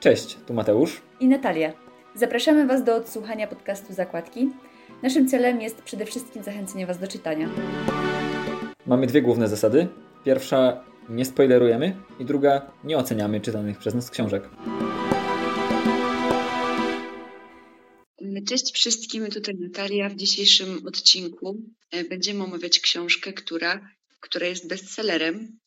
Cześć, tu Mateusz i Natalia. Zapraszamy Was do odsłuchania podcastu Zakładki. Naszym celem jest przede wszystkim zachęcenie Was do czytania. Mamy dwie główne zasady. Pierwsza, nie spoilerujemy i druga, nie oceniamy czytanych przez nas książek. Cześć wszystkim, tutaj Natalia. W dzisiejszym odcinku e, będziemy omawiać książkę, która, która jest bestsellerem.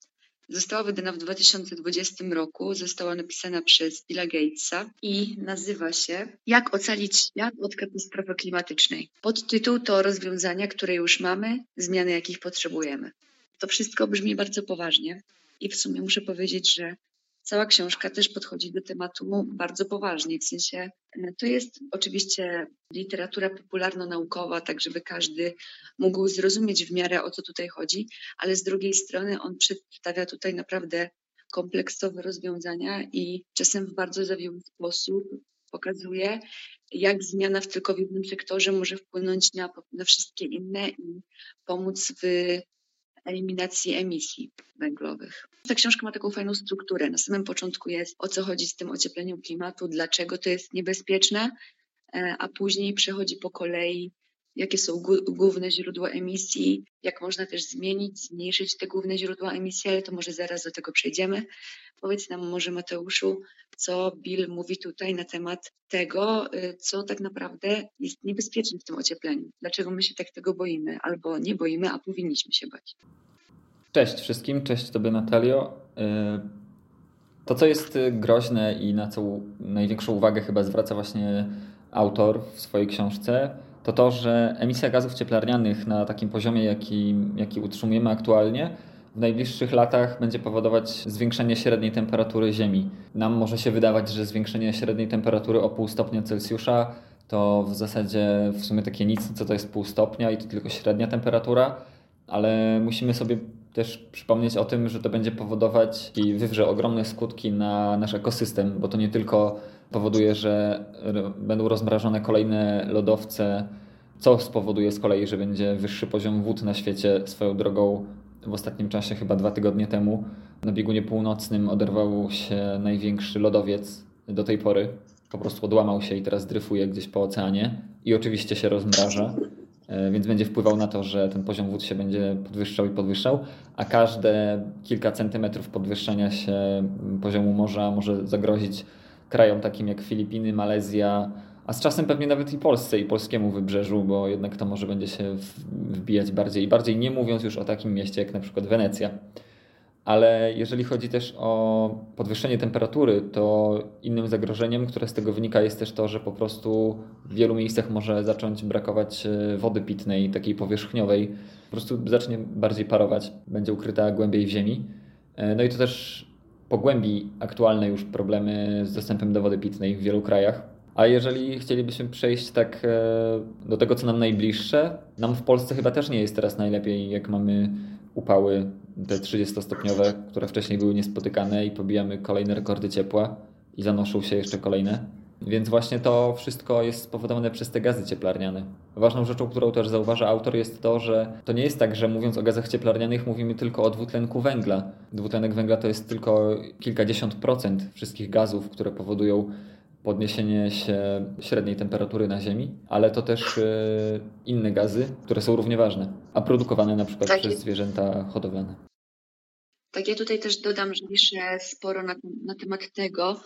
Została wydana w 2020 roku, została napisana przez Billa Gatesa i nazywa się Jak ocalić świat od katastrofy klimatycznej. Podtytuł to rozwiązania, które już mamy, zmiany jakich potrzebujemy. To wszystko brzmi bardzo poważnie i w sumie muszę powiedzieć, że cała książka też podchodzi do tematu bardzo poważnie, w sensie e, to jest oczywiście literatura popularno-naukowa, tak żeby każdy mógł zrozumieć w miarę o co tutaj chodzi, ale z drugiej strony on przedstawia tutaj naprawdę kompleksowe rozwiązania i czasem w bardzo zawiły sposób pokazuje, jak zmiana w tylko w jednym sektorze może wpłynąć na, na wszystkie inne i pomóc w eliminacji emisji węglowych. Ta książka ma taką fajną strukturę. Na samym początku jest o co chodzi z tym ociepleniem klimatu, dlaczego to jest niebezpieczne, e, a później przechodzi po kolei, jakie są główne źródła emisji, jak można też zmienić, zmniejszyć te główne źródła emisji, ale to może zaraz do tego przejdziemy. Powiedz nam może Mateuszu, co Bill mówi tutaj na temat tego, y, co tak naprawdę jest niebezpieczne w tym ociepleniu. Dlaczego my się tak tego boimy, albo nie boimy, a powinniśmy się bać. Cześć wszystkim, cześć Tobie Natalio. Y, to, co jest groźne i na co największą uwagę chyba zwraca właśnie autor w swojej książce, to to, że emisja gazów cieplarnianych na takim poziomie, jaki, jaki utrzymujemy aktualnie, w najbliższych latach będzie powodować zwiększenie średniej temperatury Ziemi. Nam może się wydawać, że zwiększenie średniej temperatury o pół stopnia Celsjusza to w zasadzie w sumie takie nic, co to jest pół stopnia i to tylko średnia temperatura, ale musimy sobie też przypomnieć o tym, że to będzie powodować i wywrze ogromne skutki na nasz ekosystem, bo to nie tylko powoduje, że będą rozmrażane kolejne lodowce, co spowoduje z kolei, że będzie wyższy poziom wód na świecie. Swoją drogą w ostatnim czasie, chyba dwa tygodnie temu, na biegunie północnym oderwał się największy lodowiec do tej pory. Po prostu odłamał się i teraz dryfuje gdzieś po oceanie i oczywiście się rozmraża, więc będzie wpływał na to, że ten poziom wód się będzie podwyższał i podwyższał, a każde kilka centymetrów podwyższania się poziomu morza może zagrozić krajom takim jak Filipiny, Malezja, a z czasem pewnie nawet i Polsce i polskiemu wybrzeżu, bo jednak to może będzie się wbijać bardziej i bardziej, nie mówiąc już o takim mieście jak na przykład Wenecja. Ale jeżeli chodzi też o podwyższenie temperatury, to innym zagrożeniem, które z tego wynika, jest też to, że po prostu w wielu miejscach może zacząć brakować e, wody pitnej, takiej powierzchniowej. Po prostu zacznie bardziej parować, będzie ukryta głębiej w ziemi. E, no i to też pogłębi aktualne już problemy z dostępem do wody pitnej w wielu krajach. A jeżeli chcielibyśmy przejść tak e, do tego, co nam najbliższe, nam w Polsce chyba też nie jest teraz najlepiej, jak mamy upały te 30-stopniowe, które wcześniej były niespotykane i pobijamy kolejne rekordy ciepła i zanoszą się jeszcze kolejne. Więc właśnie to wszystko jest spowodowane przez te gazy cieplarniane. Ważną rzeczą, którą też zauważa autor, jest to, że to nie jest tak, że mówiąc o gazach cieplarnianych mówimy tylko o dwutlenku węgla. Dwutlenek węgla to jest tylko kilkadziesiąt procent wszystkich gazów, które powodują podniesienie się średniej temperatury na Ziemi, ale to też e, inne gazy, które są równie ważne, a produkowane na przykład tak. przez zwierzęta hodowlane. Tak, ja tutaj też dodam, że piszę sporo na, na temat tego,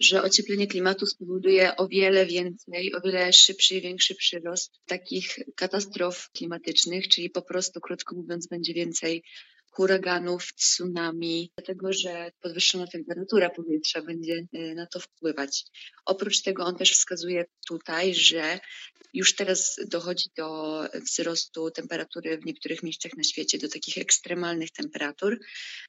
że ocieplenie klimatu spowoduje o wiele więcej, o wiele szybszy i większy przyrost takich katastrof klimatycznych, czyli po prostu, krótko mówiąc, będzie więcej huraganów, tsunami, dlatego że podwyższona temperatura powietrza będzie e, na to wpływać. Oprócz tego on też wskazuje tutaj, że już teraz dochodzi do wzrostu temperatury w niektórych miejscach na świecie, do takich ekstremalnych temperatur.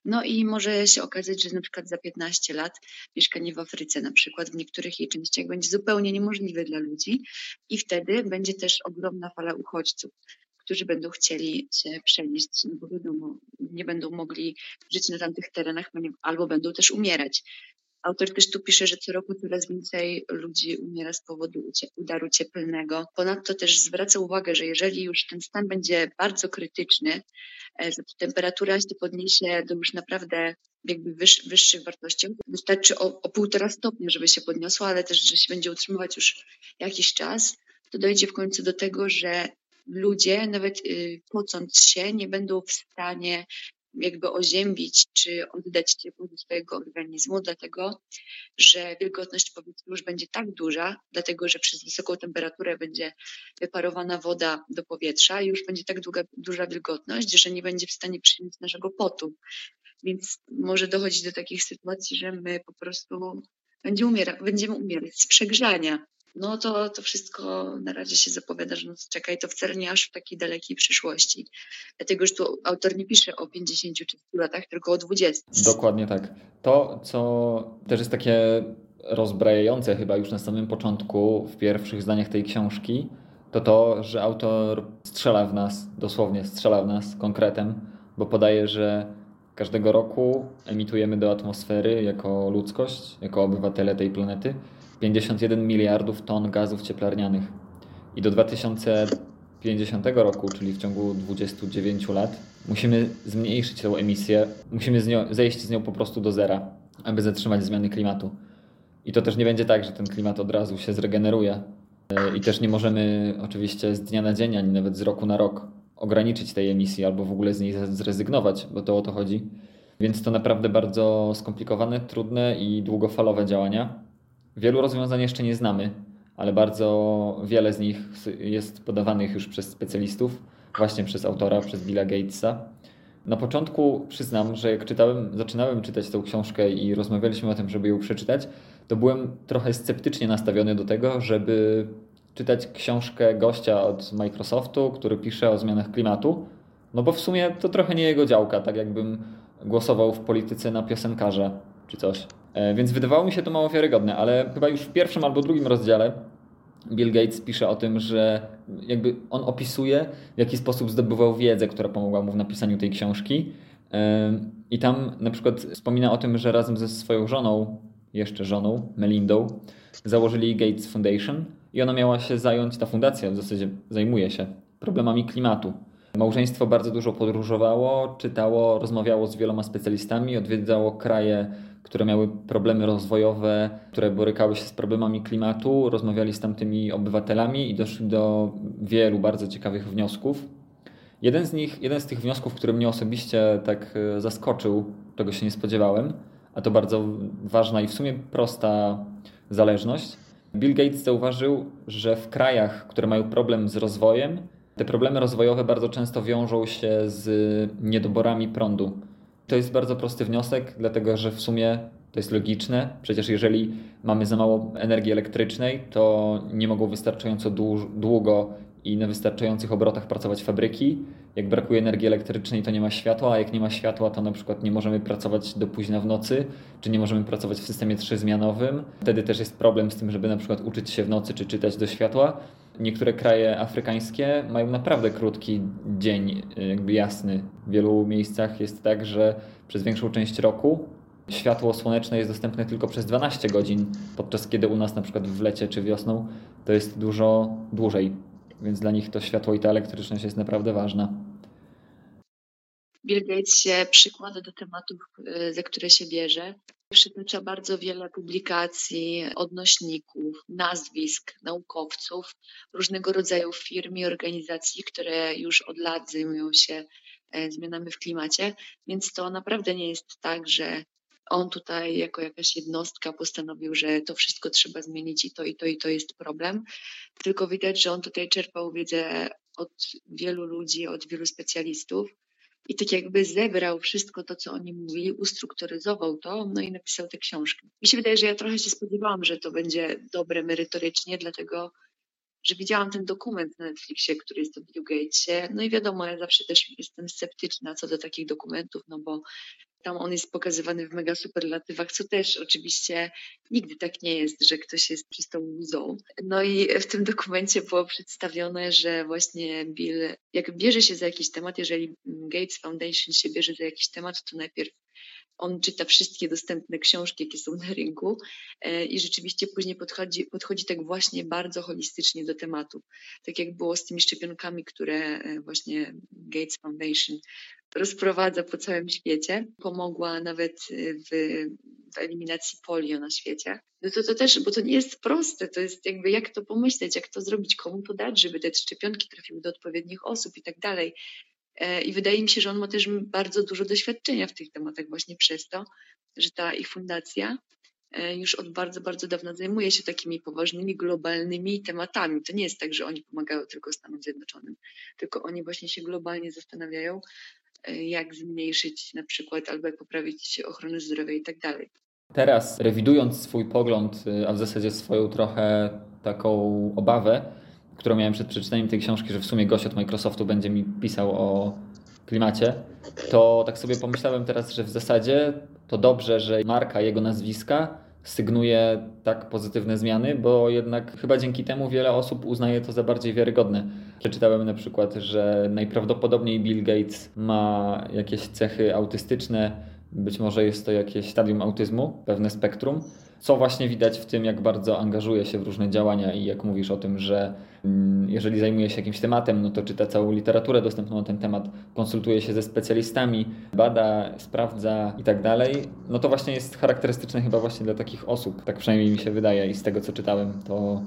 No i może się okazać, że na przykład za 15 lat mieszkanie w Afryce, na przykład w niektórych jej częściach, będzie zupełnie niemożliwe dla ludzi i wtedy będzie też ogromna fala uchodźców którzy będą chcieli się przenieść, no bo wiadomo, nie będą mogli żyć na tamtych terenach albo będą też umierać. Autor też tu pisze, że co roku coraz więcej ludzi umiera z powodu udaru cieplnego. Ponadto też zwraca uwagę, że jeżeli już ten stan będzie bardzo krytyczny, e, temperatura się podniesie do już naprawdę jakby wyż, wyższych wartości. Wystarczy o, o półtora stopnia, żeby się podniosła, ale też, że się będzie utrzymywać już jakiś czas, to dojdzie w końcu do tego, że ludzie, nawet y, pocąc się, nie będą w stanie jakby oziębić czy oddać ciepło do swojego organizmu, dlatego że wilgotność powietrza już będzie tak duża, dlatego że przez wysoką temperaturę będzie wyparowana woda do powietrza i już będzie tak długa, duża wilgotność, że nie będzie w stanie przyjąć naszego potu. Więc może dochodzić do takich sytuacji, że my po prostu będziemy, umiera, będziemy umierać z przegrzania no to, to wszystko na razie się zapowiada, że no czekaj, to wcale nie aż w takiej dalekiej przyszłości. Dlatego, że tu autor nie pisze o 50 czy 100 latach, tylko o 20. Dokładnie tak. To, co też jest takie rozbrajające chyba już na samym początku, w pierwszych zdaniach tej książki, to to, że autor strzela w nas, dosłownie strzela w nas konkretem, bo podaje, że każdego roku emitujemy do atmosfery jako ludzkość, jako obywatele tej planety 51 miliardów ton gazów cieplarnianych. I do 2050 roku, czyli w ciągu 29 lat, musimy zmniejszyć tę emisję, musimy z nią, zejść z nią po prostu do zera, aby zatrzymać zmiany klimatu. I to też nie będzie tak, że ten klimat od razu się zregeneruje. E, I też nie możemy oczywiście z dnia na dzień, ani nawet z roku na rok ograniczyć tej emisji albo w ogóle z niej zrezygnować, bo to o to chodzi. Więc to naprawdę bardzo skomplikowane, trudne i długofalowe działania. Wielu rozwiązań jeszcze nie znamy, ale bardzo wiele z nich jest podawanych już przez specjalistów, właśnie przez autora, przez Billa Gatesa. Na początku przyznam, że jak czytałem, zaczynałem czytać tę książkę i rozmawialiśmy o tym, żeby ją przeczytać, to byłem trochę sceptycznie nastawiony do tego, żeby czytać książkę gościa od Microsoftu, który pisze o zmianach klimatu. No bo w sumie to trochę nie jego działka, tak jakbym głosował w polityce na piosenkarza czy coś. E, więc wydawało mi się to mało wiarygodne, ale chyba już w pierwszym albo drugim rozdziale Bill Gates pisze o tym, że jakby on opisuje, w jaki sposób zdobywał wiedzę, która pomogła mu w napisaniu tej książki. E, I tam na przykład wspomina o tym, że razem ze swoją żoną, jeszcze żoną, Melindą, założyli Gates Foundation i ona miała się zająć, ta fundacja w zasadzie zajmuje się problemami klimatu. Małżeństwo bardzo dużo podróżowało, czytało, rozmawiało z wieloma specjalistami, odwiedzało kraje które miały problemy rozwojowe, które borykały się z problemami klimatu, rozmawiali z tamtymi obywatelami i doszli do wielu bardzo ciekawych wniosków. Jeden z nich, jeden z tych wniosków, który mnie osobiście tak e, zaskoczył, czego się nie spodziewałem, a to bardzo ważna i w sumie prosta zależność. Bill Gates zauważył, że w krajach, które mają problem z rozwojem, te problemy rozwojowe bardzo często wiążą się z niedoborami prądu to jest bardzo prosty wniosek, dlatego że w sumie to jest logiczne. Przecież jeżeli mamy za mało energii elektrycznej, to nie mogą wystarczająco długo i na wystarczających obrotach pracować fabryki. Jak brakuje energii elektrycznej, to nie ma światła, a jak nie ma światła, to na przykład nie możemy pracować do późna w nocy, czy nie możemy pracować w systemie trzyzmianowym. Wtedy też jest problem z tym, żeby na przykład uczyć się w nocy, czy czytać do światła. Niektóre kraje afrykańskie mają naprawdę krótki dzień, jakby jasny. W wielu miejscach jest tak, że przez większą część roku światło słoneczne jest dostępne tylko przez 12 godzin, podczas kiedy u nas na przykład w lecie czy wiosną to jest dużo dłużej więc dla nich to światło i ta elektryczność jest naprawdę ważna. Bill się przykłada do tematów, y, za które się bierze. Przytacza bardzo wiele publikacji, odnośników, nazwisk naukowców, różnego rodzaju firm i organizacji, które już od lat zajmują się e, zmianami w klimacie, więc to naprawdę nie jest tak, że on tutaj jako jakaś jednostka postanowił, że to wszystko trzeba zmienić i to, i to, i to jest problem. Tylko widać, że on tutaj czerpał wiedzę od wielu ludzi, od wielu specjalistów i tak jakby zebrał wszystko to, co oni mówili, ustrukturyzował to, no i napisał tę książkę. Mi się wydaje, że ja trochę się spodziewałam, że to będzie dobre merytorycznie, dlatego że widziałam ten dokument na Netflixie, który jest o Bill Gatesie. No i wiadomo, ja zawsze też jestem sceptyczna co do takich dokumentów, no bo Tam on jest pokazywany w mega superlatywach, co też oczywiście nigdy tak nie jest, że ktoś jest czystą muzą. No i w tym dokumencie było przedstawione, że właśnie Bill, jak bierze się za jakiś temat, jeżeli Gates Foundation się bierze za jakiś temat, to najpierw on czyta wszystkie dostępne książki, jakie są na rynku e, i rzeczywiście później podchodzi, podchodzi tak właśnie bardzo holistycznie do tematu. Tak jak było z tymi szczepionkami, które e, właśnie Gates Foundation rozprowadza po całym świecie. Pomogła nawet e, w, w, eliminacji polio na świecie. No to, to też, bo to nie jest proste, to jest jakby jak to pomyśleć, jak to zrobić, komu to dać, żeby te szczepionki trafiły do odpowiednich osób i tak dalej. E, I wydaje mi się, że on ma też bardzo dużo doświadczenia w tych tematach właśnie przez to, że ta ich fundacja e, już od bardzo, bardzo dawna zajmuje się takimi poważnymi, globalnymi tematami. To nie jest tak, że oni pomagają tylko Stanom Zjednoczonym, tylko oni właśnie się globalnie zastanawiają, e, jak zmniejszyć na przykład albo jak poprawić ochronę zdrowia i tak dalej. Teraz, rewidując swój pogląd, a w zasadzie swoją trochę taką obawę, którą miałem przed przeczytaniem tej książki, że w sumie gość od Microsoftu będzie mi pisał o klimacie, to tak sobie pomyślałem teraz, że w zasadzie to dobrze, że marka jego nazwiska sygnuje tak pozytywne zmiany, bo jednak chyba dzięki temu wiele osób uznaje to za bardziej wiarygodne. Przeczytałem na przykład, że najprawdopodobniej Bill Gates ma jakieś cechy autystyczne, być może jest to jakieś stadium autyzmu, pewne spektrum, co właśnie widać w tym, jak bardzo angażuje się w różne działania i jak mówisz o tym, że mm, jeżeli zajmuje się jakimś tematem, no to czyta całą literaturę dostępną na ten temat, konsultuje się ze specjalistami, bada, sprawdza i tak dalej, no to właśnie jest charakterystyczne chyba właśnie dla takich osób. Tak przynajmniej mi się wydaje i z tego co czytałem, to,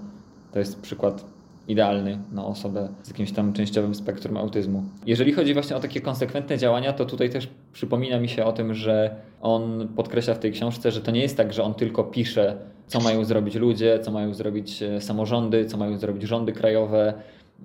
to jest przykład idealny na osobę z jakimś tam częściowym spektrum autyzmu. Jeżeli chodzi właśnie o takie konsekwentne działania, to tutaj też przypomina mi się o tym, że on podkreśla w tej książce, że to nie jest tak, że on tylko pisze, co mają zrobić ludzie, co mają zrobić e, samorządy, co mają zrobić rządy krajowe,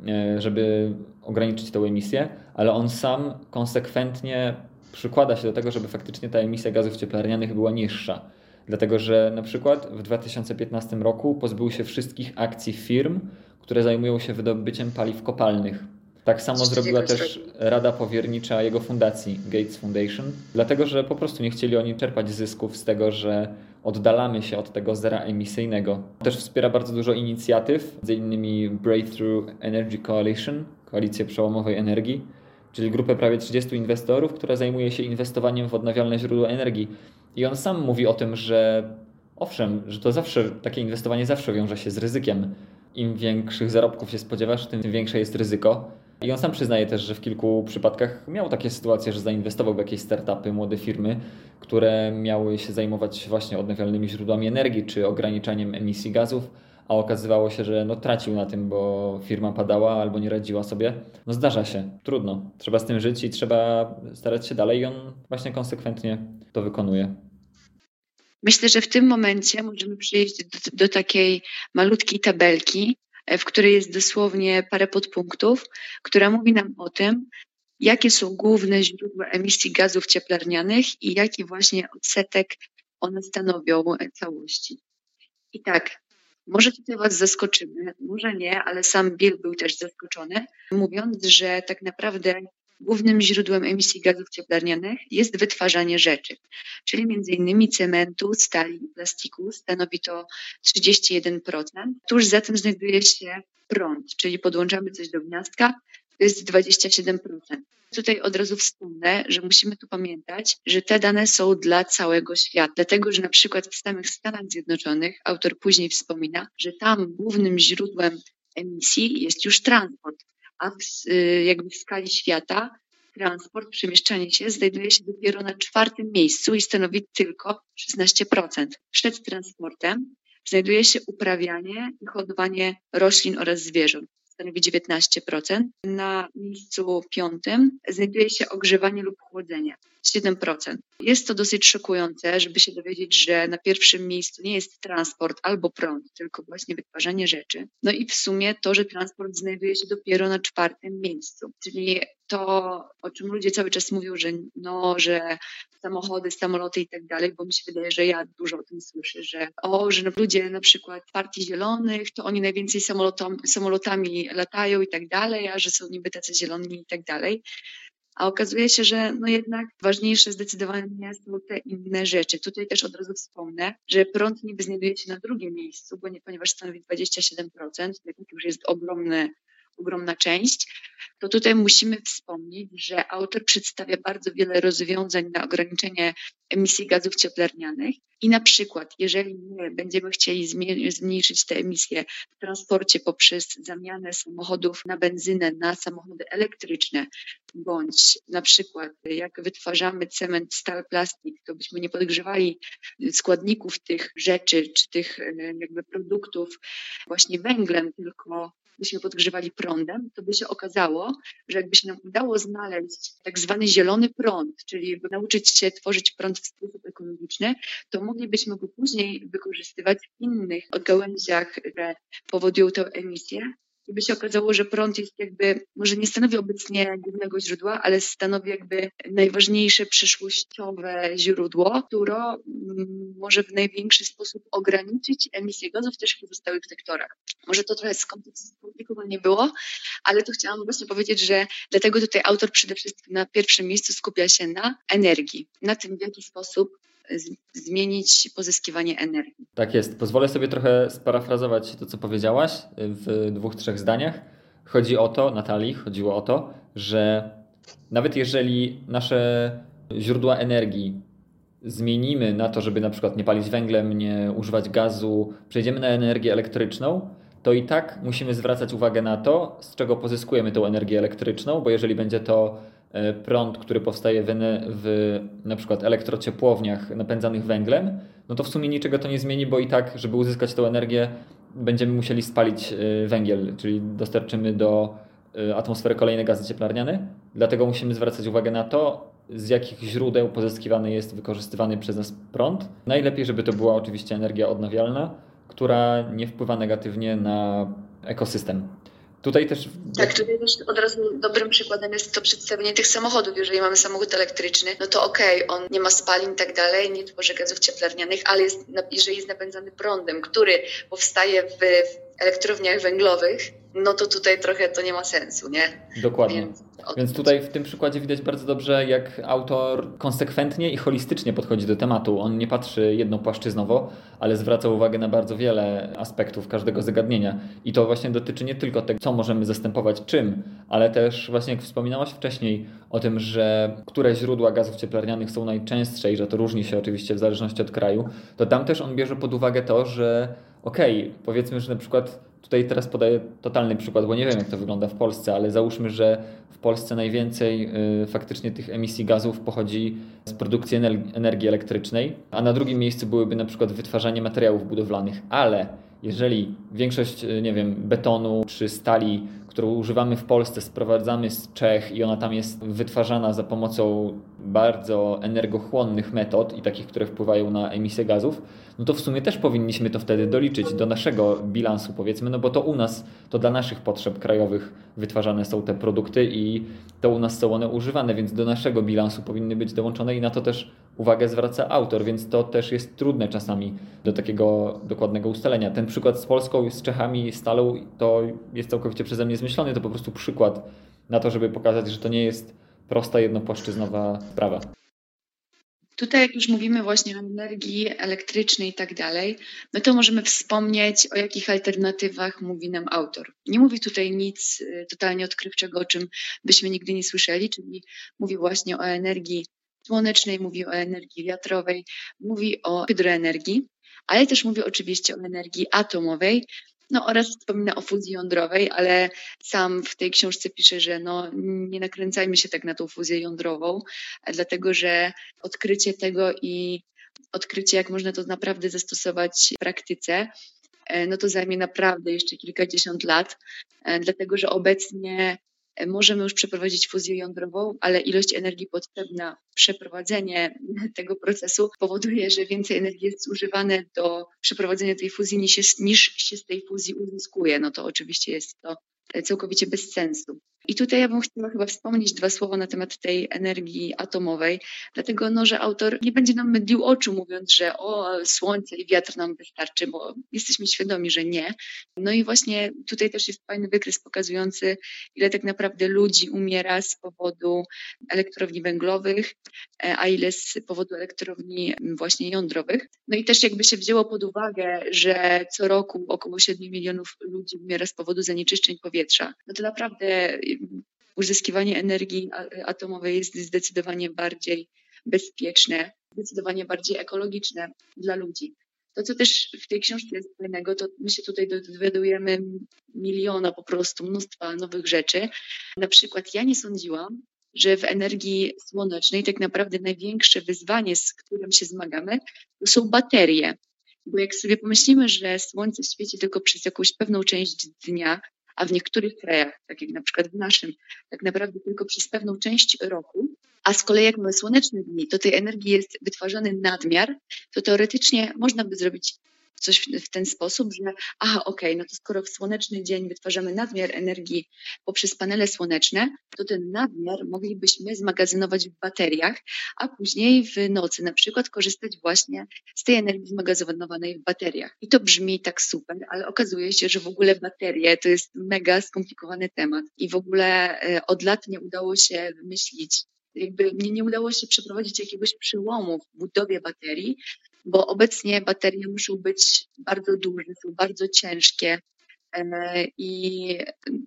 e, żeby ograniczyć tę emisję, ale on sam konsekwentnie przykłada się do tego, żeby faktycznie ta emisja gazów cieplarnianych była niższa. Dlatego, że na przykład w 2015 roku pozbył się wszystkich akcji firm, które zajmują się wydobyciem paliw kopalnych. Tak samo zrobiła też Rada Powiernicza jego fundacji, Gates Foundation, dlatego że po prostu nie chcieli oni czerpać zysków z tego, że oddalamy się od tego zera emisyjnego. Też wspiera bardzo dużo inicjatyw, m.in. Breakthrough Energy Coalition, koalicję przełomowej energii, czyli grupę prawie 30 inwestorów, która zajmuje się inwestowaniem w odnawialne źródła energii. I on sam mówi o tym, że owszem, że to zawsze, takie inwestowanie zawsze wiąże się z ryzykiem, im większych zarobków się spodziewasz, tym większe jest ryzyko. I on sam przyznaje też, że w kilku przypadkach miał takie sytuacje, że zainwestował w jakieś startupy, młode firmy, które miały się zajmować właśnie odnawialnymi źródłami energii czy ograniczaniem emisji gazów, a okazywało się, że no, tracił na tym, bo firma padała albo nie radziła sobie. No zdarza się, trudno. Trzeba z tym żyć i trzeba starać się dalej i on właśnie konsekwentnie to wykonuje. Myślę, że w tym momencie możemy przejść do, do takiej malutkiej tabelki, e, w której jest dosłownie parę podpunktów, która mówi nam o tym, jakie są główne źródła emisji gazów cieplarnianych i jaki właśnie odsetek one stanowią całości. I tak, może tutaj Was zaskoczymy, może nie, ale sam Bill był też zaskoczony, mówiąc, że tak naprawdę Głównym źródłem emisji gazów cieplarnianych jest wytwarzanie rzeczy, czyli m.in. cementu, stali plastiku. Stanowi to 31%. Tuż za tym znajduje się prąd, czyli podłączamy coś do gniazdka, to jest 27%. Tutaj od razu wspomnę, że musimy tu pamiętać, że te dane są dla całego świata, dlatego że na przykład w samych Stanach Zjednoczonych, autor później wspomina, że tam głównym źródłem emisji jest już transport a w, y, jakby w skali świata transport, przemieszczanie się znajduje się dopiero na czwartym miejscu i stanowi tylko 16%. Przed transportem znajduje się uprawianie i hodowanie roślin oraz zwierząt. Stanowi 19%. Na miejscu piątym znajduje się ogrzewanie lub chłodzenie. 7%. Jest to dosyć szokujące, żeby się dowiedzieć, że na pierwszym miejscu nie jest transport albo prąd, tylko właśnie wytwarzanie rzeczy. No i w sumie to, że transport znajduje się dopiero na czwartym miejscu, czyli to, o czym ludzie cały czas mówią, że no, że samochody, samoloty i tak dalej, bo mi się wydaje, że ja dużo o tym słyszę, że o, że ludzie na przykład partii zielonych, to oni najwięcej samolotami latają i tak dalej, a że są niby tacy zieloni i tak dalej a okazuje się, że no jednak ważniejsze zdecydowanie są te inne rzeczy. Tutaj też od razu wspomnę, że prąd niby znajduje się na drugim miejscu, bo nie, ponieważ stanowi 27%, to już jest ogromny ogromna część, to tutaj musimy wspomnieć, że autor przedstawia bardzo wiele rozwiązań na ograniczenie emisji gazów cieplarnianych i na przykład, jeżeli my będziemy chcieli zmniejszyć te emisje w transporcie poprzez zamianę samochodów na benzynę na samochody elektryczne, bądź na przykład jak wytwarzamy cement, stal, plastik, to byśmy nie podgrzewali składników tych rzeczy czy tych jakby produktów właśnie węglem, tylko byśmy podgrzewali prądem, to by się okazało, że jakby się nam udało znaleźć tak zwany zielony prąd, czyli nauczyć się tworzyć prąd w sposób ekologiczny, to moglibyśmy go później wykorzystywać w innych gałęziach, które powodują tę emisję, i by się okazało, że prąd jest jakby, może nie stanowi obecnie głównego źródła, ale stanowi jakby najważniejsze przyszłościowe źródło, które mm, może w największy sposób ograniczyć emisję gazów też w pozostałych sektorach. Może to trochę skomplikowane było, ale tu chciałam właśnie powiedzieć, że dlatego tutaj autor przede wszystkim na pierwszym miejscu skupia się na energii, na tym w jaki sposób zmienić pozyskiwanie energii. Tak jest. Pozwolę sobie trochę sparafrazować to, co powiedziałaś w dwóch, trzech zdaniach. Chodzi o to, Natalii, chodziło o to, że nawet jeżeli nasze źródła energii zmienimy na to, żeby na przykład nie palić węglem, nie używać gazu, przejdziemy na energię elektryczną, to i tak musimy zwracać uwagę na to, z czego pozyskujemy tą energię elektryczną, bo jeżeli będzie to prąd, który powstaje w, w na przykład elektrociepłowniach napędzanych węglem, no to w sumie niczego to nie zmieni, bo i tak, żeby uzyskać tę energię, będziemy musieli spalić e, węgiel, czyli dostarczymy do e, atmosfery kolejne gazy cieplarniane. Dlatego musimy zwracać uwagę na to, z jakich źródeł pozyskiwany jest wykorzystywany przez nas prąd. Najlepiej, żeby to była oczywiście energia odnawialna, która nie wpływa negatywnie na ekosystem. Tutaj też. Tak, tutaj też od razu dobrym przykładem jest to przedstawienie tych samochodów. Jeżeli mamy samochód elektryczny, no to okej, okay, on nie ma spalin i tak dalej, nie tworzy gazów cieplarnianych, ale jest, jeżeli jest napędzany prądem, który powstaje w elektrowniach węglowych, no to tutaj trochę to nie ma sensu, nie? Dokładnie. Więc, Więc tutaj w tym przykładzie widać bardzo dobrze, jak autor konsekwentnie i holistycznie podchodzi do tematu. On nie patrzy jednopłaszczyznowo, ale zwraca uwagę na bardzo wiele aspektów każdego zagadnienia. I to właśnie dotyczy nie tylko tego, co możemy zastępować czym, ale też właśnie jak wspominałaś wcześniej o tym, że które źródła gazów cieplarnianych są najczęstsze i że to różni się oczywiście w zależności od kraju, to tam też on bierze pod uwagę to, że okej, okay, powiedzmy, że na przykład tutaj teraz podaję totalny przykład, bo nie wiem jak to wygląda w Polsce, ale załóżmy, że w Polsce najwięcej y, faktycznie tych emisji gazów pochodzi z produkcji energii elektrycznej, a na drugim miejscu byłyby na przykład wytwarzanie materiałów budowlanych, ale jeżeli większość, y, nie wiem, betonu czy stali, którą używamy w Polsce, sprowadzamy z Czech i ona tam jest wytwarzana za pomocą bardzo energochłonnych metod i takich, które wpływają na emisję gazów, no to w sumie też powinniśmy to wtedy doliczyć do naszego bilansu, powiedzmy, no bo to u nas, to dla naszych potrzeb krajowych wytwarzane są te produkty i to u nas są one używane, więc do naszego bilansu powinny być dołączone i na to też uwagę zwraca autor, więc to też jest trudne czasami do takiego dokładnego ustalenia. Ten przykład z Polską, z Czechami, Stalą to jest całkowicie przeze mnie zmyślony, to po prostu przykład na to, żeby pokazać, że to nie jest prosta, jednopłaszczyznowa sprawa. Tutaj, jak już mówimy właśnie o energii elektrycznej i tak dalej, no to możemy wspomnieć, o jakich alternatywach mówi nam autor. Nie mówi tutaj nic y, totalnie odkrywczego, o czym byśmy nigdy nie słyszeli, czyli mówi właśnie o energii słonecznej, mówi o energii wiatrowej, mówi o hydroenergii, ale też mówi oczywiście o energii atomowej, no oraz wspomina o fuzji jądrowej, ale sam w tej książce pisze, że no, nie nakręcajmy się tak na tą fuzję jądrową, dlatego że odkrycie tego i odkrycie, jak można to naprawdę zastosować w praktyce, e, no to zajmie naprawdę jeszcze kilkadziesiąt lat, e, dlatego że obecnie możemy już przeprowadzić fuzję jądrową, ale ilość energii potrzebna na przeprowadzenie tego procesu powoduje, że więcej energii jest zużywane do przeprowadzenia tej fuzji niż, niż się z tej fuzji uzyskuje. No to oczywiście jest to całkowicie bez sensu. I tutaj ja bym chciała chyba wspomnieć dwa słowa na temat tej energii atomowej, dlatego no, że autor nie będzie nam mydlił oczu, mówiąc, że o, słońce i wiatr nam wystarczy, bo jesteśmy świadomi, że nie. No i właśnie tutaj też jest fajny wykres pokazujący, ile tak naprawdę ludzi umiera z powodu elektrowni węglowych, a ile z powodu elektrowni właśnie jądrowych. No i też jakby się wzięło pod uwagę, że co roku około 7 milionów ludzi umiera z powodu zanieczyszczeń powietrza, no to naprawdę uzyskiwanie energii atomowej jest zdecydowanie bardziej bezpieczne, zdecydowanie bardziej ekologiczne dla ludzi. To, co też w tej książce jest fajnego, to my się tutaj dowiadujemy miliona po prostu, mnóstwa nowych rzeczy. Na przykład ja nie sądziłam, że w energii słonecznej tak naprawdę największe wyzwanie, z którym się zmagamy, to są baterie. Bo jak sobie pomyślimy, że słońce świeci tylko przez jakąś pewną część dnia, a w niektórych krajach, tak jak na przykład w naszym, tak naprawdę tylko przez pewną część roku, a z kolei jak mamy słoneczne dni, to tej energii jest wytwarzany nadmiar, to teoretycznie można by zrobić coś w ten sposób, że aha, okej, okay, no to skoro w słoneczny dzień wytwarzamy nadmiar energii poprzez panele słoneczne, to ten nadmiar moglibyśmy zmagazynować w bateriach, a później w nocy na przykład korzystać właśnie z tej energii zmagazynowanej w bateriach. I to brzmi tak super, ale okazuje się, że w ogóle baterie to jest mega skomplikowany temat i w ogóle e, od lat nie udało się wymyślić jakby nie, nie udało się przeprowadzić jakiegoś przełomu w budowie baterii, bo obecnie baterie muszą być bardzo duże, są bardzo ciężkie e, i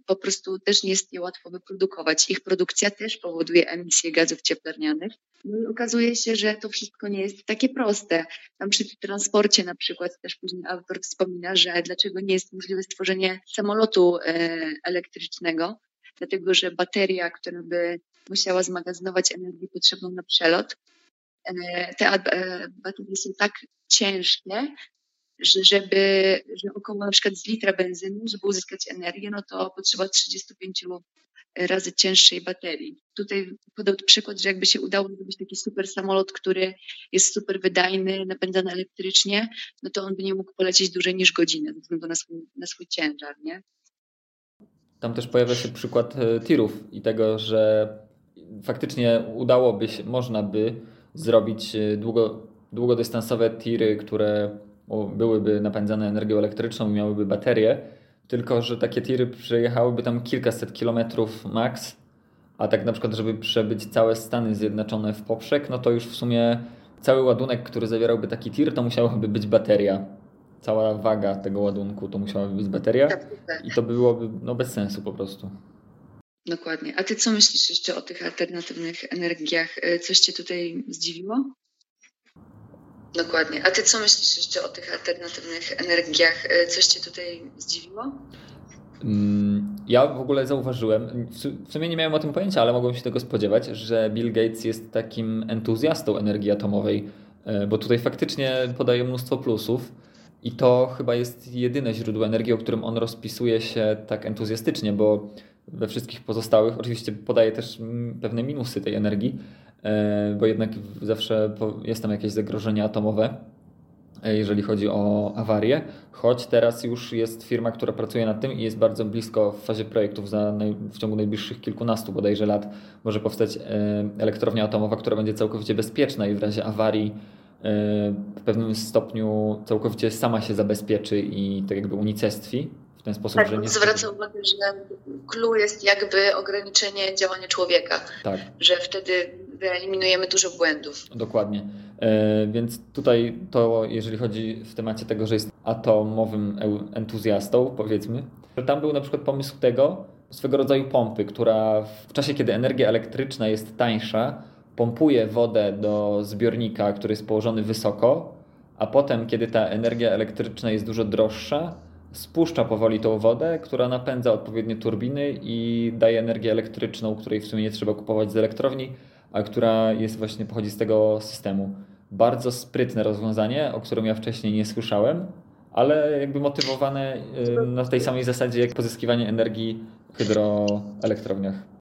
po prostu też nie jest je łatwo wyprodukować. Ich produkcja też powoduje emisję gazów cieplarnianych. No i okazuje się, że to wszystko nie jest takie proste. Tam przy transporcie na przykład też później autor wspomina, że dlaczego nie jest możliwe stworzenie samolotu e, elektrycznego, dlatego że bateria, która by musiała zmagazynować energię potrzebną na przelot, te e, baterie są tak ciężkie, że żeby, że około na przykład z litra benzyny, żeby uzyskać energię, no to potrzeba 35 razy cięższej baterii. Tutaj podał przykład, że jakby się udało zrobić taki super samolot, który jest super wydajny, napędzany elektrycznie, no to on by nie mógł polecieć dłużej niż godzinę ze względu na swój, na swój ciężar, nie? Tam też pojawia się przykład e, tirów i tego, że faktycznie udałoby się, można by zrobić e, długo, długodystansowe tiry, które byłyby napędzane energią elektryczną i miałyby baterie, tylko że takie tiry przejechałyby tam kilkaset kilometrów max, a tak na przykład, żeby przebyć całe Stany Zjednoczone w poprzek, no to już w sumie cały ładunek, który zawierałby taki tir, to musiałaby być bateria. Cała waga tego ładunku to musiałaby być bateria tak, tak. i to byłoby no, bez sensu po prostu. Dokładnie. A ty co myślisz jeszcze o tych alternatywnych energiach? E, coś cię tutaj zdziwiło? Dokładnie. A ty co myślisz jeszcze o tych alternatywnych energiach? E, coś cię tutaj zdziwiło? Mm, ja w ogóle zauważyłem, w sumie nie miałem o tym pojęcia, ale mogłem się tego spodziewać, że Bill Gates jest takim entuzjastą energii atomowej, e, bo tutaj faktycznie podaje mnóstwo plusów i to chyba jest jedyne źródło energii, o którym on rozpisuje się tak entuzjastycznie, bo we wszystkich pozostałych. Oczywiście podaje też pewne minusy tej energii, e, bo jednak zawsze jest tam jakieś zagrożenie atomowe, e, jeżeli chodzi o awarię, choć teraz już jest firma, która pracuje nad tym i jest bardzo blisko w fazie projektów. Za w ciągu najbliższych kilkunastu bodajże lat może powstać e, elektrownia atomowa, która będzie całkowicie bezpieczna i w razie awarii w pewnym stopniu całkowicie sama się zabezpieczy i tak jakby unicestwi w ten sposób, tak, że nie... zwraca uwagę, że clue jest jakby ograniczenie działania człowieka. Tak. Że wtedy wyeliminujemy dużo błędów. Dokładnie. E, więc tutaj to, jeżeli chodzi w temacie tego, że jest atomowym entuzjastą, powiedzmy, że tam był na przykład pomysł tego, swego rodzaju pompy, która w czasie, kiedy energia elektryczna jest tańsza, pompuje wodę do zbiornika, który jest położony wysoko, a potem, kiedy ta energia elektryczna jest dużo droższa, spuszcza powoli tą wodę, która napędza odpowiednie turbiny i daje energię elektryczną, której w sumie nie trzeba kupować z elektrowni, a która jest właśnie pochodzi z tego systemu. Bardzo sprytne rozwiązanie, o którym ja wcześniej nie słyszałem, ale jakby motywowane y, na tej samej zasadzie jak pozyskiwanie energii w hydroelektrowniach.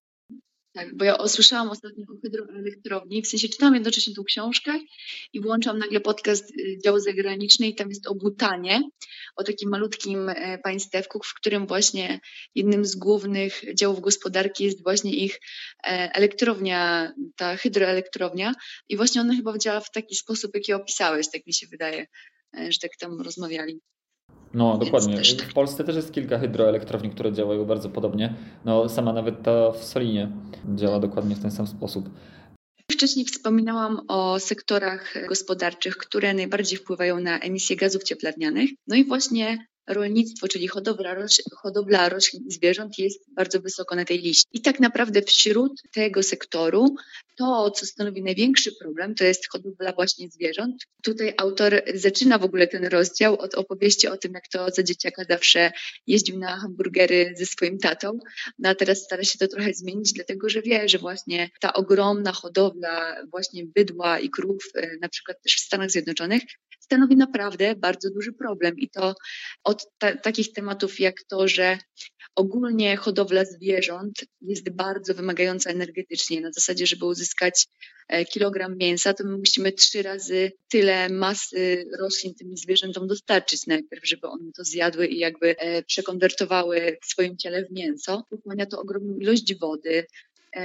Tak, bo ja usłyszałam ostatnio o hydroelektrowni, w sensie czytałam jednocześnie tą książkę i włączam nagle podcast y, działu zagraniczny i tam jest o Butanie, o takim malutkim e, państewku, w którym właśnie jednym z głównych działów gospodarki jest właśnie ich e, elektrownia, ta hydroelektrownia i właśnie ona chyba działa w taki sposób, jaki opisałeś, tak mi się wydaje, e, że tak tam rozmawiali. No, dokładnie. Też... W Polsce też jest kilka hydroelektrowni, które działają bardzo podobnie. No, sama nawet ta w Solinie działa dokładnie w ten sam sposób. Wcześniej wspominałam o sektorach gospodarczych, które najbardziej wpływają na emisję gazów cieplarnianych. No i właśnie rolnictwo, czyli hodowla, hodowla roślin i zwierząt jest bardzo wysoko na tej liście. I tak naprawdę wśród tego sektoru to, co stanowi największy problem, to jest hodowla właśnie zwierząt. Tutaj autor zaczyna w ogóle ten rozdział od opowieści o tym, jak to za dzieciaka zawsze jeździł na hamburgery ze swoim tatą, no a teraz stara się to trochę zmienić, dlatego że wie, że właśnie ta ogromna hodowla właśnie bydła i krów, e, na przykład też w Stanach Zjednoczonych, stanowi naprawdę bardzo duży problem. I to od ta takich tematów jak to, że ogólnie hodowla zwierząt jest bardzo wymagająca energetycznie. Na zasadzie, żeby uzyskać e, kilogram mięsa, to my musimy trzy razy tyle masy roślin tym zwierzętom dostarczyć najpierw, żeby one to zjadły i jakby e, przekonwertowały w swoim ciele w mięso. Pochłania to ogromną ilość wody,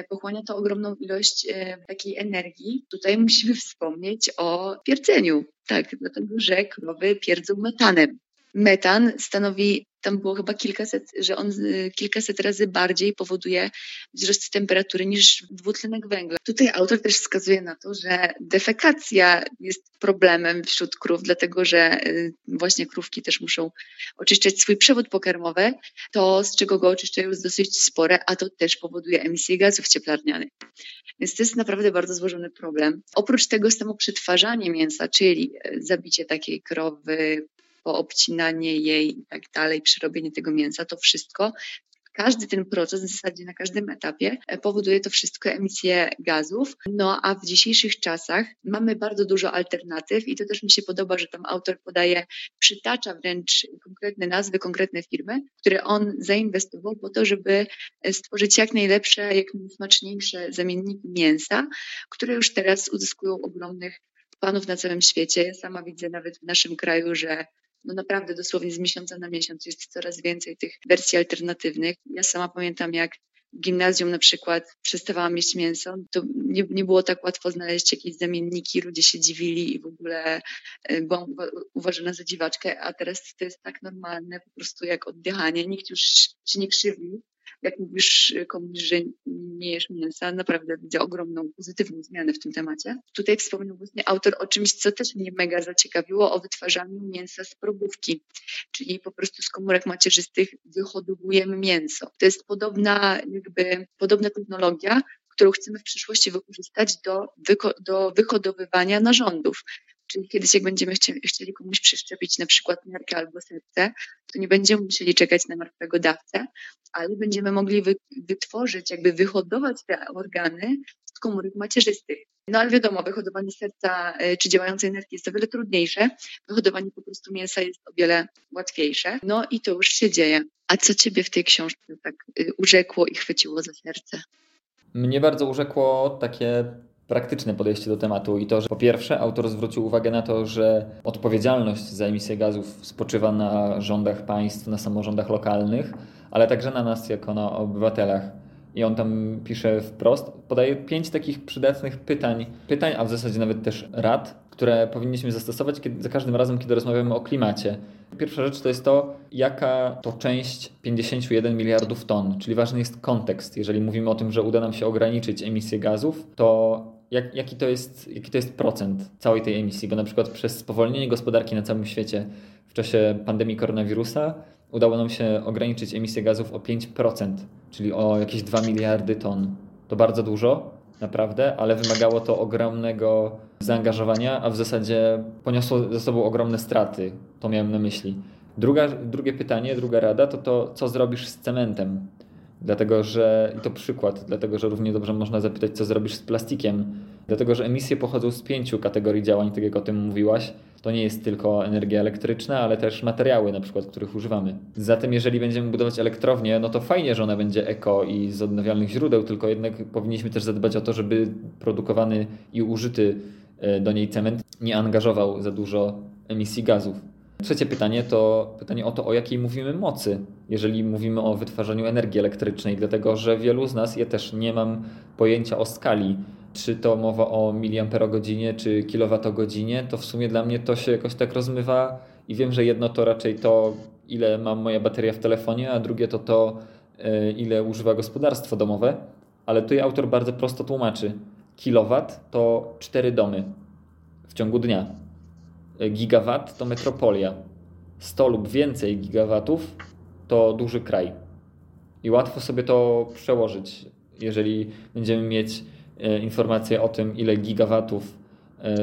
pochłania to ogromną ilość takiej energii. Tutaj musimy wspomnieć o pierdzeniu. Tak, dlatego że krowy pierdzą metanem. Metan stanowi, tam było chyba kilkaset, że on y, kilkaset razy bardziej powoduje wzrost temperatury niż dwutlenek węgla. Tutaj autor też wskazuje na to, że defekacja jest problemem wśród krów, dlatego że y, właśnie krówki też muszą oczyszczać swój przewód pokarmowy. To, z czego go oczyszczają, jest dosyć spore, a to też powoduje emisję gazów cieplarnianych. Więc to jest naprawdę bardzo złożony problem. Oprócz tego samo przetwarzanie mięsa, czyli e, zabicie takiej krowy, poobcinanie jej i tak dalej, przerobienie tego mięsa, to wszystko każdy ten proces, w zasadzie na każdym etapie, e, powoduje to wszystko emisję gazów. No a w dzisiejszych czasach mamy bardzo dużo alternatyw i to też mi się podoba, że tam autor podaje, przytacza wręcz konkretne nazwy, konkretne firmy, które on zainwestował po to, żeby e, stworzyć jak najlepsze, jak najsmaczniejsze zamienniki mięsa, które już teraz uzyskują ogromnych panów na całym świecie. Ja sama widzę nawet w naszym kraju, że no naprawdę dosłownie z miesiąca na miesiąc jest coraz więcej tych wersji alternatywnych. Ja sama pamiętam, jak w gimnazjum na przykład przestawałam jeść mięso, to nie, nie było tak łatwo znaleźć jakieś zamienniki, ludzie się dziwili i w ogóle e, byłam uważana za dziwaczkę, a teraz to jest tak normalne, po prostu jak oddychanie, nikt już się nie krzywi, jak mówisz komuś, że nie jesz mięsa, naprawdę widzę ogromną pozytywną zmianę w tym temacie. Tutaj wspomniał właśnie autor o czymś, co też mnie mega zaciekawiło, o wytwarzaniu mięsa z probówki, czyli po prostu z komórek macierzystych wyhodowujemy mięso. To jest podobna jakby, podobna technologia, którą chcemy w przyszłości wykorzystać do, do wyhodowywania narządów. Czyli kiedyś, jak będziemy chcieli komuś przeszczepić na przykład miarkę albo serce, to nie będziemy musieli czekać na martwego dawcę, ale będziemy mogli wy, wytworzyć, jakby wyhodować te organy z komórek macierzystych. No ale wiadomo, wyhodowanie serca e, czy działającej nerki jest o wiele trudniejsze, wyhodowanie po prostu mięsa jest o wiele łatwiejsze. No i to już się dzieje. A co ciebie w tej książce tak y, urzekło i chwyciło za serce? Mnie bardzo urzekło takie praktyczne podejście do tematu i to, że po pierwsze autor zwrócił uwagę na to, że odpowiedzialność za emisję gazów spoczywa na rządach państw, na samorządach lokalnych, ale także na nas jako na obywatelach. I on tam pisze wprost, podaje pięć takich przydatnych pytań, pytań, a w zasadzie nawet też rad, które powinniśmy zastosować kiedy, za każdym razem, kiedy rozmawiamy o klimacie. Pierwsza rzecz to jest to, jaka to część 51 miliardów ton, czyli ważny jest kontekst. Jeżeli mówimy o tym, że uda nam się ograniczyć emisję gazów, to jak, jaki, to jest, jaki to jest procent całej tej emisji? Bo na przykład przez spowolnienie gospodarki na całym świecie w czasie pandemii koronawirusa udało nam się ograniczyć emisję gazów o 5%, czyli o jakieś 2 miliardy ton. To bardzo dużo, naprawdę, ale wymagało to ogromnego zaangażowania, a w zasadzie poniosło ze sobą ogromne straty. To miałem na myśli. Druga, drugie pytanie, druga rada to to, co zrobisz z cementem. Dlatego, że i to przykład, dlatego, że równie dobrze można zapytać, co zrobisz z plastikiem. Dlatego, że emisje pochodzą z pięciu kategorii działań, tak jak o tym mówiłaś. to nie jest tylko energia elektryczna, ale też materiały, na przykład, których używamy. Zatem, jeżeli będziemy budować elektrownię, no to fajnie, że ona będzie eko i z odnawialnych źródeł, tylko jednak powinniśmy też zadbać o to, żeby produkowany i użyty e, do niej cement nie angażował za dużo emisji gazów. Trzecie pytanie to pytanie o to, o jakiej mówimy mocy, jeżeli mówimy o wytwarzaniu energii elektrycznej, dlatego że wielu z nas, ja też nie mam pojęcia o skali, czy to mowa o miliamperogodzinie, czy kilowatogodzinie, to w sumie dla mnie to się jakoś tak rozmywa i wiem, że jedno to raczej to, ile mam moja bateria w telefonie, a drugie to to, e, ile używa gospodarstwo domowe, ale tutaj autor bardzo prosto tłumaczy. Kilowat to cztery domy w ciągu dnia. Gigawatt to metropolia. 100 lub więcej gigawatów to duży kraj. I łatwo sobie to przełożyć, jeżeli będziemy mieć E, informacje o tym, ile gigawatów e,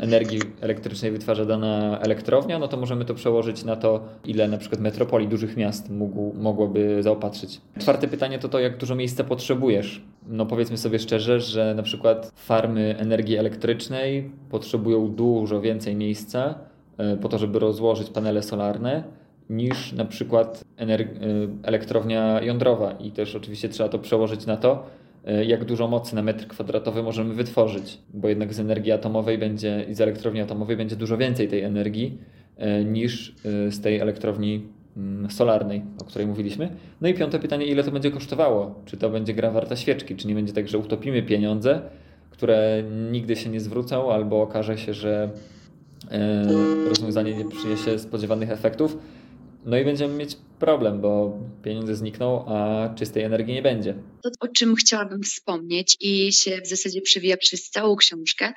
energii elektrycznej wytwarza dana elektrownia, no to możemy to przełożyć na to, ile na przykład metropolii dużych miast mógł, mogłoby zaopatrzyć. Czwarte pytanie to to, jak dużo miejsca potrzebujesz. No powiedzmy sobie szczerze, że na przykład farmy energii elektrycznej potrzebują dużo więcej miejsca e, po to, żeby rozłożyć panele solarne, niż na przykład elektrownia jądrowa. I też oczywiście trzeba to przełożyć na to, E, jak dużo mocy na metr kwadratowy możemy wytworzyć, bo jednak z energii atomowej będzie i z elektrowni atomowej będzie dużo więcej tej energii e, niż e, z tej elektrowni solarnej, o której mówiliśmy. No i piąte pytanie, ile to będzie kosztowało? Czy to będzie gra warta świeczki? Czy nie będzie tak, że utopimy pieniądze, które nigdy się nie zwrócą, albo okaże się, że rozwiązanie nie przyniesie spodziewanych efektów? No i będziemy mieć problem, bo pieniądze znikną, a czystej energii nie będzie. To, o czym chciałabym wspomnieć i się w zasadzie przewija przez całą książkę,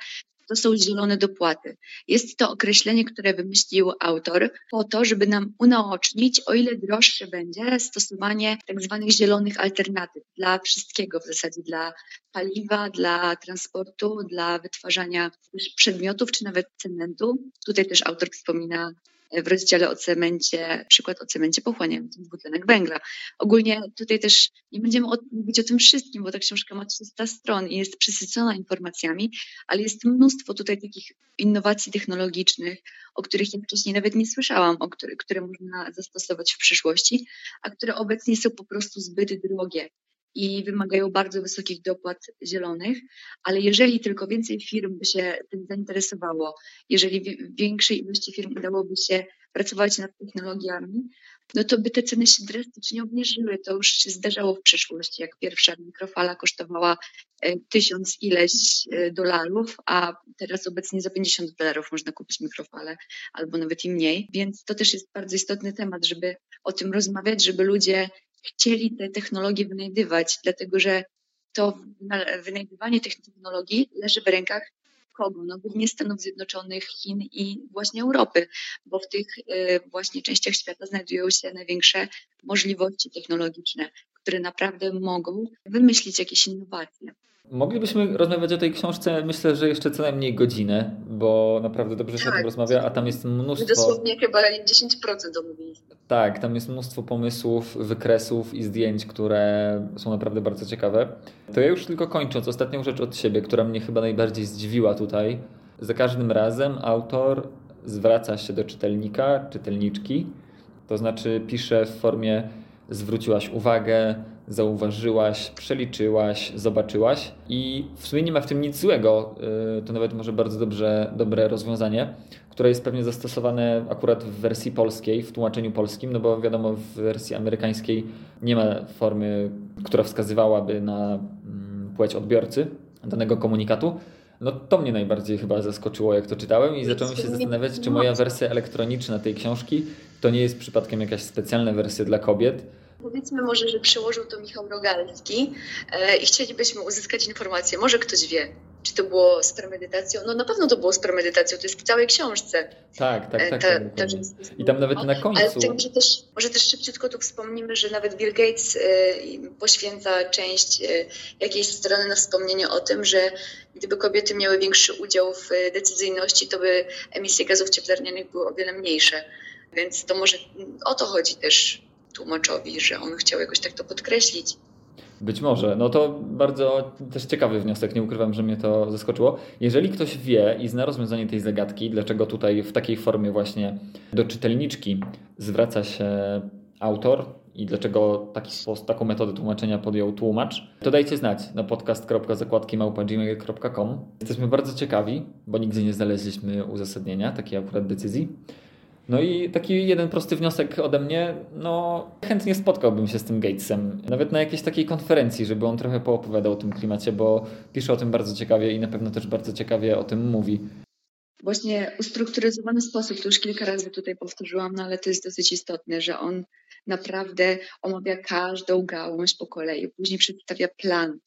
to są zielone dopłaty. Jest to określenie, które wymyślił autor po to, żeby nam unaocznić, o ile droższe będzie stosowanie tak zwanych zielonych alternatyw dla wszystkiego w zasadzie, dla paliwa, dla transportu, dla wytwarzania przedmiotów czy nawet cementu. Tutaj też autor wspomina w rozdziale o cemencie, przykład o cemencie pochłaniającym dwutlenek węgla. Ogólnie tutaj też nie będziemy mówić o tym wszystkim, bo ta książka ma 300 stron i jest przesycona informacjami, ale jest mnóstwo tutaj takich innowacji technologicznych, o których ja wcześniej nawet nie słyszałam, o które, które można zastosować w przyszłości, a które obecnie są po prostu zbyt drogie i wymagają bardzo wysokich dopłat zielonych, ale jeżeli tylko więcej firm by się tym zainteresowało, jeżeli większej ilości firm udałoby się pracować nad technologiami, no to by te ceny się drastycznie obniżyły. To już się zdarzało w przeszłości, jak pierwsza mikrofala kosztowała e, tysiąc ileś e, dolarów, a teraz obecnie za 50 dolarów można kupić mikrofalę albo nawet i mniej. Więc to też jest bardzo istotny temat, żeby o tym rozmawiać, żeby ludzie chcieli te technologie wynajdywać, dlatego że to wynajdywanie tych technologii leży w rękach kogo? No głównie Stanów Zjednoczonych, Chin i właśnie Europy, bo w tych y, właśnie częściach świata znajdują się największe możliwości technologiczne, które naprawdę mogą wymyślić jakieś innowacje. Moglibyśmy rozmawiać o tej książce, myślę, że jeszcze co najmniej godzinę, bo naprawdę dobrze się tak. o tym tak. rozmawia, a tam jest mnóstwo... Dosłownie chyba 10% omówiliśmy. Tak, tam jest mnóstwo pomysłów, wykresów i zdjęć, które są naprawdę bardzo ciekawe. To ja już tylko kończąc, ostatnią rzecz od siebie, która mnie chyba najbardziej zdziwiła tutaj. Za każdym razem autor zwraca się do czytelnika, czytelniczki, to znaczy pisze w formie zwróciłaś uwagę, zauważyłaś, przeliczyłaś, zobaczyłaś i w sumie nie ma w tym nic złego. Y, to nawet może bardzo dobrze, dobre rozwiązanie, które jest pewnie zastosowane akurat w wersji polskiej, w tłumaczeniu polskim, no bo wiadomo, w wersji amerykańskiej nie ma formy, która wskazywałaby na mm, płeć odbiorcy danego komunikatu. No to mnie najbardziej chyba zaskoczyło, jak to czytałem i zacząłem się zastanawiać, czy moja wersja elektroniczna tej książki to nie jest przypadkiem jakaś specjalna wersja dla kobiet, Powiedzmy może, że przełożył to Michał Rogalski e, i chcielibyśmy uzyskać informację, może ktoś wie, czy to było z premedytacją. No na pewno to było z premedytacją, to jest w całej książce. Tak, tak, tak. Ta, ta, ta, I tam nawet na końcu. Ale tak, może, też, może też szybciutko tu wspomnimy, że nawet Bill Gates y, poświęca część y, jakiejś strony na wspomnienie o tym, że gdyby kobiety miały większy udział w decyzyjności, to by emisje gazów cieplarnianych były o wiele mniejsze. Więc to może o to chodzi też tłumaczowi, że on chciał jakoś tak to podkreślić. Być może. No to bardzo też ciekawy wniosek. Nie ukrywam, że mnie to zaskoczyło. Jeżeli ktoś wie i zna rozwiązanie tej zagadki, dlaczego tutaj w takiej formie właśnie do czytelniczki zwraca się autor i dlaczego taki taką metodę tłumaczenia podjął tłumacz, to dajcie znać na podcast.zakładki.gmail.com. Jesteśmy bardzo ciekawi, bo nigdy nie znaleźliśmy uzasadnienia takiej akurat decyzji. No i taki jeden prosty wniosek ode mnie, no chętnie spotkałbym się z tym Gatesem, nawet na jakiejś takiej konferencji, żeby on trochę poopowiadał o tym klimacie, bo pisze o tym bardzo ciekawie i na pewno też bardzo ciekawie o tym mówi. Właśnie ustrukturyzowany sposób, to już kilka razy tutaj powtórzyłam, no ale to jest dosyć istotne, że on naprawdę omawia każdą gałąź po kolei, później przedstawia plan,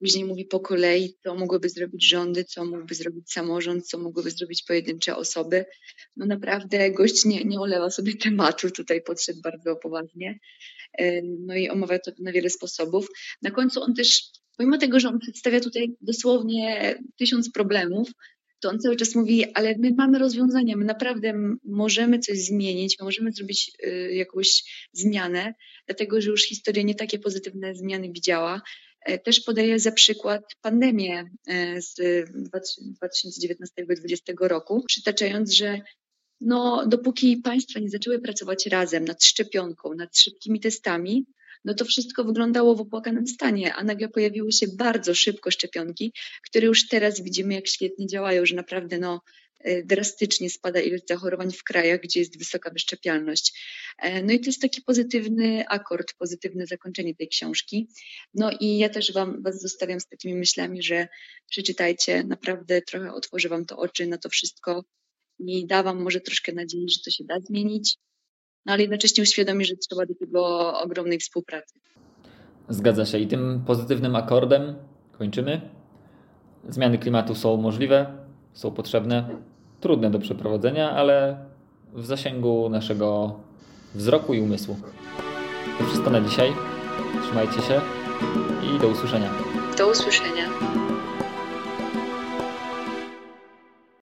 później mówi po kolei, co mogłyby zrobić rządy, co mógłby zrobić samorząd, co mogłyby zrobić pojedyncze osoby. No naprawdę gość nie, nie olewa sobie tematu, tutaj podszedł bardzo poważnie. No i omawia to na wiele sposobów. Na końcu on też, pomimo tego, że on przedstawia tutaj dosłownie tysiąc problemów, on cały czas mówi, ale my mamy rozwiązania, my naprawdę możemy coś zmienić, my możemy zrobić y, jakąś zmianę, dlatego że już historia nie takie pozytywne zmiany widziała. E, też podaję za przykład pandemię e, z 2019-2020 roku, przytaczając, że no, dopóki państwa nie zaczęły pracować razem nad szczepionką, nad szybkimi testami, no to wszystko wyglądało w opłakanym stanie, a nagle pojawiły się bardzo szybko szczepionki, które już teraz widzimy, jak świetnie działają, że naprawdę no, e, drastycznie spada ilość zachorowań w krajach, gdzie jest wysoka wyszczepialność. E, no i to jest taki pozytywny akord, pozytywne zakończenie tej książki. No i ja też wam, Was zostawiam z takimi myślami, że przeczytajcie, naprawdę trochę otworzy Wam to oczy na to wszystko i da Wam może troszkę nadziei, że to się da zmienić no ale jednocześnie uświadomi, że trzeba do tego ogromnej współpracy. Zgadza się i tym pozytywnym akordem kończymy. Zmiany klimatu są możliwe, są potrzebne, trudne do przeprowadzenia, ale w zasięgu naszego wzroku i umysłu. To wszystko na dzisiaj. Trzymajcie się i do usłyszenia. Do usłyszenia.